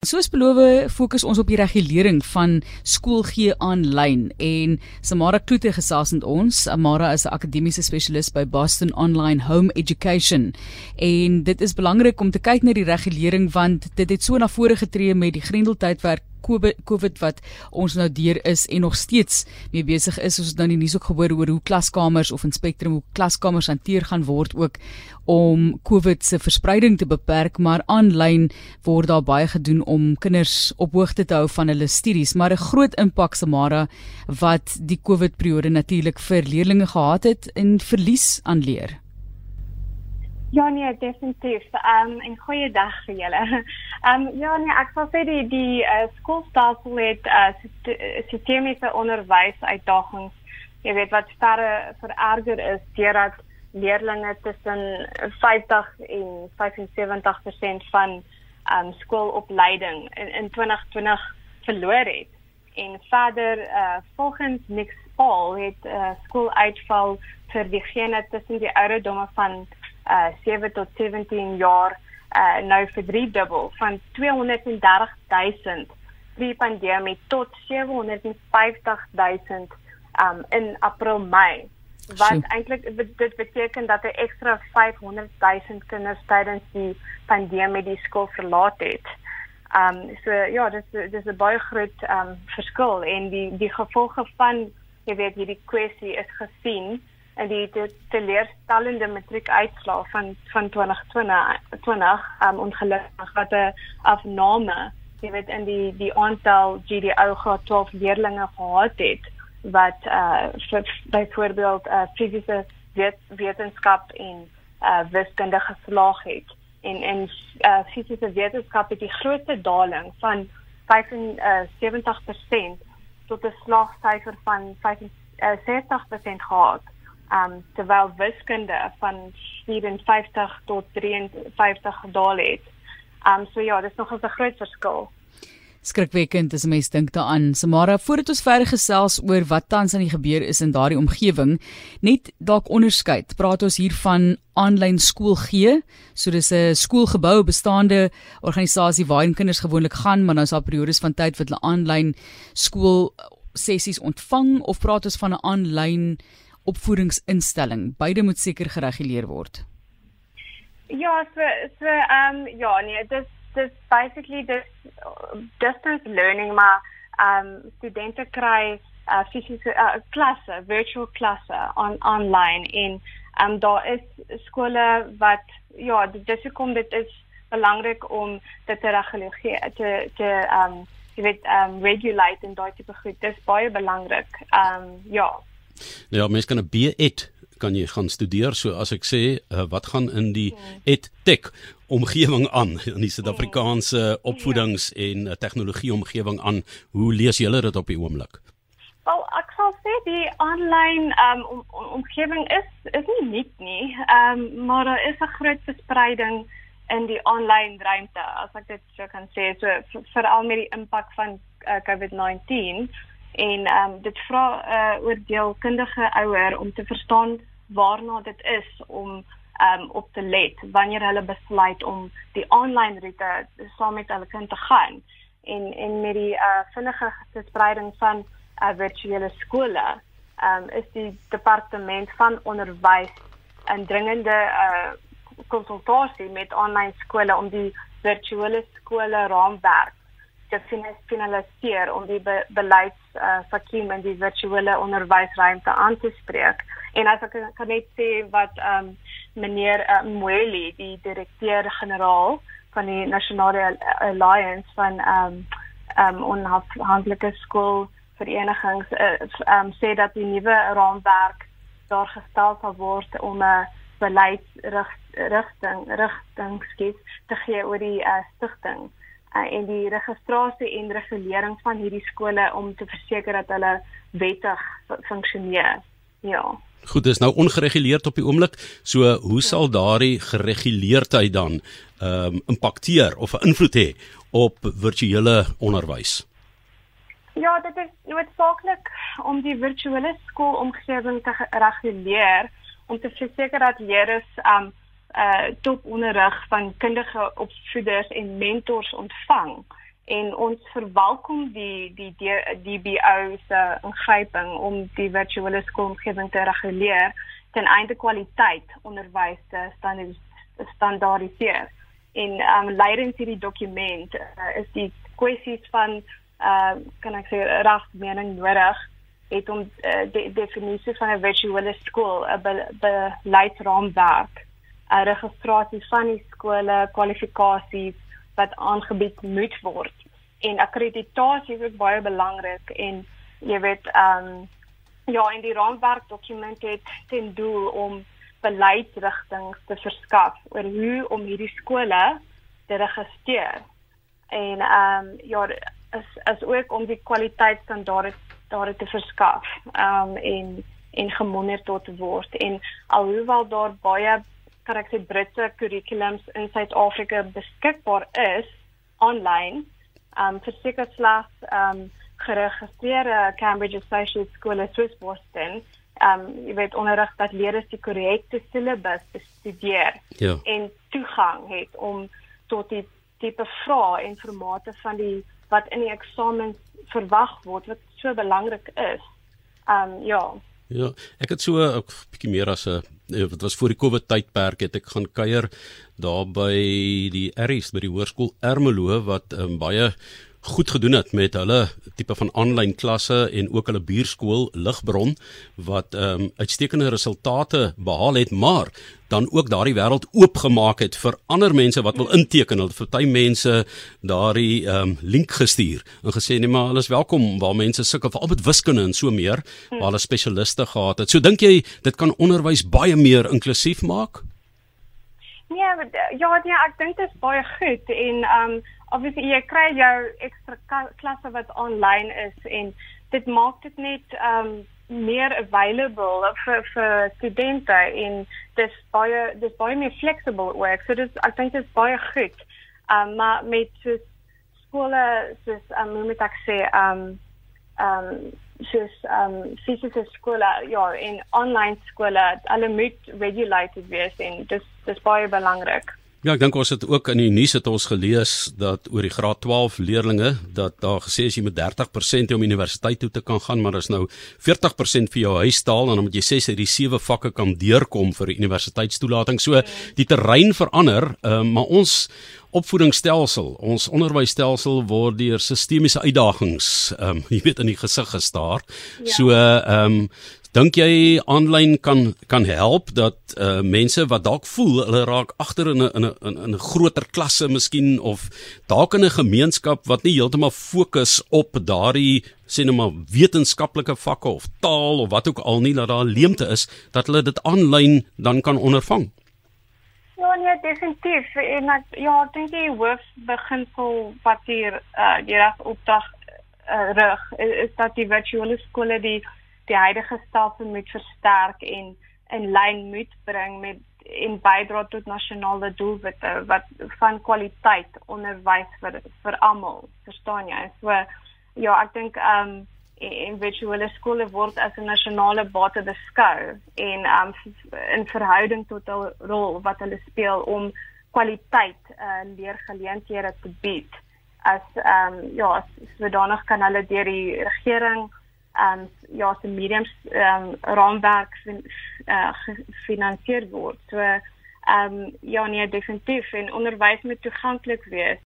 Soos beloof, fokus ons op die regulering van skoolgee aanlyn en Samara Kloete gesels met ons. Samara is 'n akademiese spesialis by Boston Online Home Education. En dit is belangrik om te kyk na die regulering want dit het so na vore getree met die Grendeltydwerk COVID wat ons nou deur is en nog steeds mee besig is ons het nou nie nuus ook gehoor oor hoe klaskamers of in Spectrum hoe klaskamers hanteer gaan word ook om COVID se verspreiding te beperk maar aanlyn word daar baie gedoen om kinders op hoogte te hou van hulle studies. Maar 'n groot impak Samara wat die COVID periode natuurlik vir leerders gehad het en verlies aan leer Ja nee, definitief. Ehm um, en goeie dag vir julle. Ehm um, ja nee, ek sal sê die die uh, skoolstelsel het uh, sistemiese onderwysuitdagings. Jy weet wat sterre vererger is deurdat leerders tussen 50 en 75% van ehm um, skoolopleiding in, in 2020 verloor het. En verder uh, volgens Nick Paul het uh, skooluitval vir diegene tussen die ouderdomme van uh 7 tot 17 jaar uh nou vir drie dubbel van 230 000 pre-pandemie tot 750 000 um in April Mei. Wat eintlik dit beteken dat 'n ekstra 500 000 kinders tydens die pandemie die skool verlaat het. Um so ja, dis dis 'n baie groot um verskil en die die gevolge van jy weet hierdie kwessie is gesien en die teleurstellende matriekuitslae van van 2020 20 um, ongelukkig wat 'n afname jy weet in die die aantal GDO graad 12 leerders gehad het wat uh byvoorbeeld uh fisiese wet, wetenskap en uh wiskunde geslaag het. En en uh fisiese wetenskap het die grootste daling van 75% tot 'n slaagsyfer van 65% gehad um terwyl wiskunde van 54 tot 53 daal het. Um so ja, dis nog 'n groot verskil. Skrikwekkend as mens dink daaraan. Samara, voordat ons verder gesels oor wat tans aan die gebeur is in daardie omgewing, net dalk onderskeid. Praat ons hier van aanlyn skool gee. So dis 'n skoolgebou bestaande organisasie waarin kinders gewoonlik gaan, maar nou is daar periodes van tyd wat hulle aanlyn skool sessies ontvang of praat ons van 'n aanlyn opvoedingsinstelling. Beide moet seker gereguleer word. Ja, so so ehm um, ja, nee, dis dis basically dis distance learning maar ehm um, studente kry uh, fisiese uh, klasse, virtual klasse on online en ehm um, daar is skole wat ja, dis hoekom dit is belangrik om dit te reguleer te te ehm um, jy weet ehm um, regulate en daai tipe goed. Dis baie belangrik. Ehm um, ja. Nou ja, mense kan 'n B.Ed kan jy gaan studeer. So as ek sê, uh, wat gaan in die ja. EdTech omgewing aan in die Suid-Afrikaanse ja. opvoedings en uh, tegnologie omgewing aan? Hoe lees julle dit op die oomblik? Wel, ek sal sê die aanlyn um, om, omgewing is is nie nuut nie. Ehm um, maar daar is 'n groot verspreiding in die aanlyn ruimte as ek dit so kan sê. So veral met die impak van uh, COVID-19 en ehm um, dit vra 'n uh, eh, oordeelkundige ouer om te verstaan waarna dit is om ehm um, op te let wanneer hulle besluit om die aanlyn roete saam met hulle kind te gaan en en met die uh, vinnige verspreiding van uh, virtuele skole ehm um, is die departement van onderwys 'n dringende uh, konsultasie met aanlyn skole om die virtuele skole raamwerk te finaliseer om die be beleids uh, vakuum in die virtuele onderwysruimte aan te spreek. En as ek kan net sê wat um meneer uh, Mweli, die direkteur-generaal van die Nasionale Alliance van um um onafhanklike skoolverenigings uh, um sê dat die nuwe raamwerk daar gestel sal word om 'n uh, beleidsrigting rigtingskies te gee oor die uh, stigting uh, en die registrasie en regulering van hierdie skole om te verseker dat hulle wettig funksioneer. Ja. Goed, dis nou ongereguleerd op die oomblik. So, hoe sal daardie gereguleerdheid dan ehm um, impakteer of 'n invloed hê op virtuele onderwys? Ja, dit is noodsaaklik om die virtuele skoolomgewing te reguleer om te verseker dat leerders ehm um, uh toponderrig van kundige opvoeders en mentors ontvang en ons verwelkom die die DBO se ingryping om die virtuele skoolomgewing te reguleer ten einde kwaliteit onderwys te standaardiseer. En um leidens hierdie dokument uh, is die kwessies van uh kan ek sê regsmening nodig het om uh, die definisie van 'n virtuele skool 'n be, beleidsraamwerk 'n registrasie van die skole, kwalifikasies wat aangebied moet word. En akkreditasie is ook baie belangrik en jy weet ehm um, ja, in die raamwerk dokument het ten doel om beleidsrigtinge te verskaf oor hoe om hierdie skole te registreer. En ehm um, ja, is is ook om die kwaliteitsstandaarde daar te verskaf. Ehm um, en en gemonitor te word en alhoewel daar baie kan ek sê Britse kurrikulums in Suid-Afrika beskikbaar is aanlyn, ehm um, vir seker slegs um, geregistreerde Cambridge Associate School of Swiss Boston ehm um, jy weet onderrig dat leerders die korrekte syllabus bestudeer ja. en toegang het om tot die tipe vrae en formate van die wat in die eksamen verwag word wat so belangrik is. Um, ja. Ja, ek het so 'n bietjie meer as 'n eh, wat was voor die Covid tydperk het ek gaan kuier daar by die Eries by die hoërskool Ermelo wat um, baie goed gedoen het met hulle tipe van aanlyn klasse en ook hulle buurskool Ligbron wat ehm um, uitstekende resultate behaal het, maar dan ook daardie wêreld oopgemaak het vir ander mense wat wil inteken. Hulle het party mense daardie ehm um, link gestuur en gesê nee, maar hulle is welkom waar mense sukkel veral met wiskunde en so meer waar hulle spesialiste gehad het. So dink jy dit kan onderwys baie meer inklusief maak? Nee, ja, ja, ek dink dit is baie goed en ehm um, obviously jy kry jou ekstra klasse wat aanlyn is en dit maak dit net um meer available vir vir studente en dis baie dis baie meer flexible werk so dis ek dink dit is baie goed. Um maar met so skole soos um moet ek sê um um soos um fisiese skole ja en online skole hulle moet regulated wees en dis dis baie belangrik Ja, ek dink ons het ook in die nuus het ons gelees dat oor die graad 12 leerdlinge dat daar gesê is jy moet 30% om universiteit toe te kan gaan, maar is nou 40% vir jou huistaal en dan moet jy sê jy die sewe vakke kan deurkom vir universiteitstoelating. So die terrein verander, uh, maar ons opvoedingsstelsel, ons onderwysstelsel word deur sistemiese uitdagings, ehm um, jy weet in die gesig gestaar. Ja. So ehm um, Dink jy aanlyn kan kan help dat uh mense wat dalk voel hulle raak agter in 'n in 'n in 'n groter klasse miskien of dalk in 'n gemeenskap wat nie heeltemal fokus op daardie sê net maar wetenskaplike vakke of taal of wat ook al nie dat daar 'n leemte is dat hulle dit aanlyn dan kan ondervang? Ja, nee, definitief. En ek ja, dink die hoof beginsel wat hier uh die reg opdag uh, rig is, is dat die virtuele skole die die huidige stelsel moet versterk en in lyn moet bring met en bydra tot nasionale doelwitte wat van kwaliteit onderwys vir vir almal verstaan jy? So ja ek dink um in virtuele skole word as 'n nasionale bate beskou en um in verhouding tot hul rol wat hulle speel om kwaliteit uh, leergeleenthede te bied. As um ja sodanig kan hulle deur die regering um ja se mediums um raamwerk fin, uh, gefinansier word. So um ja nee definitief en onderwys moet toeganklik wees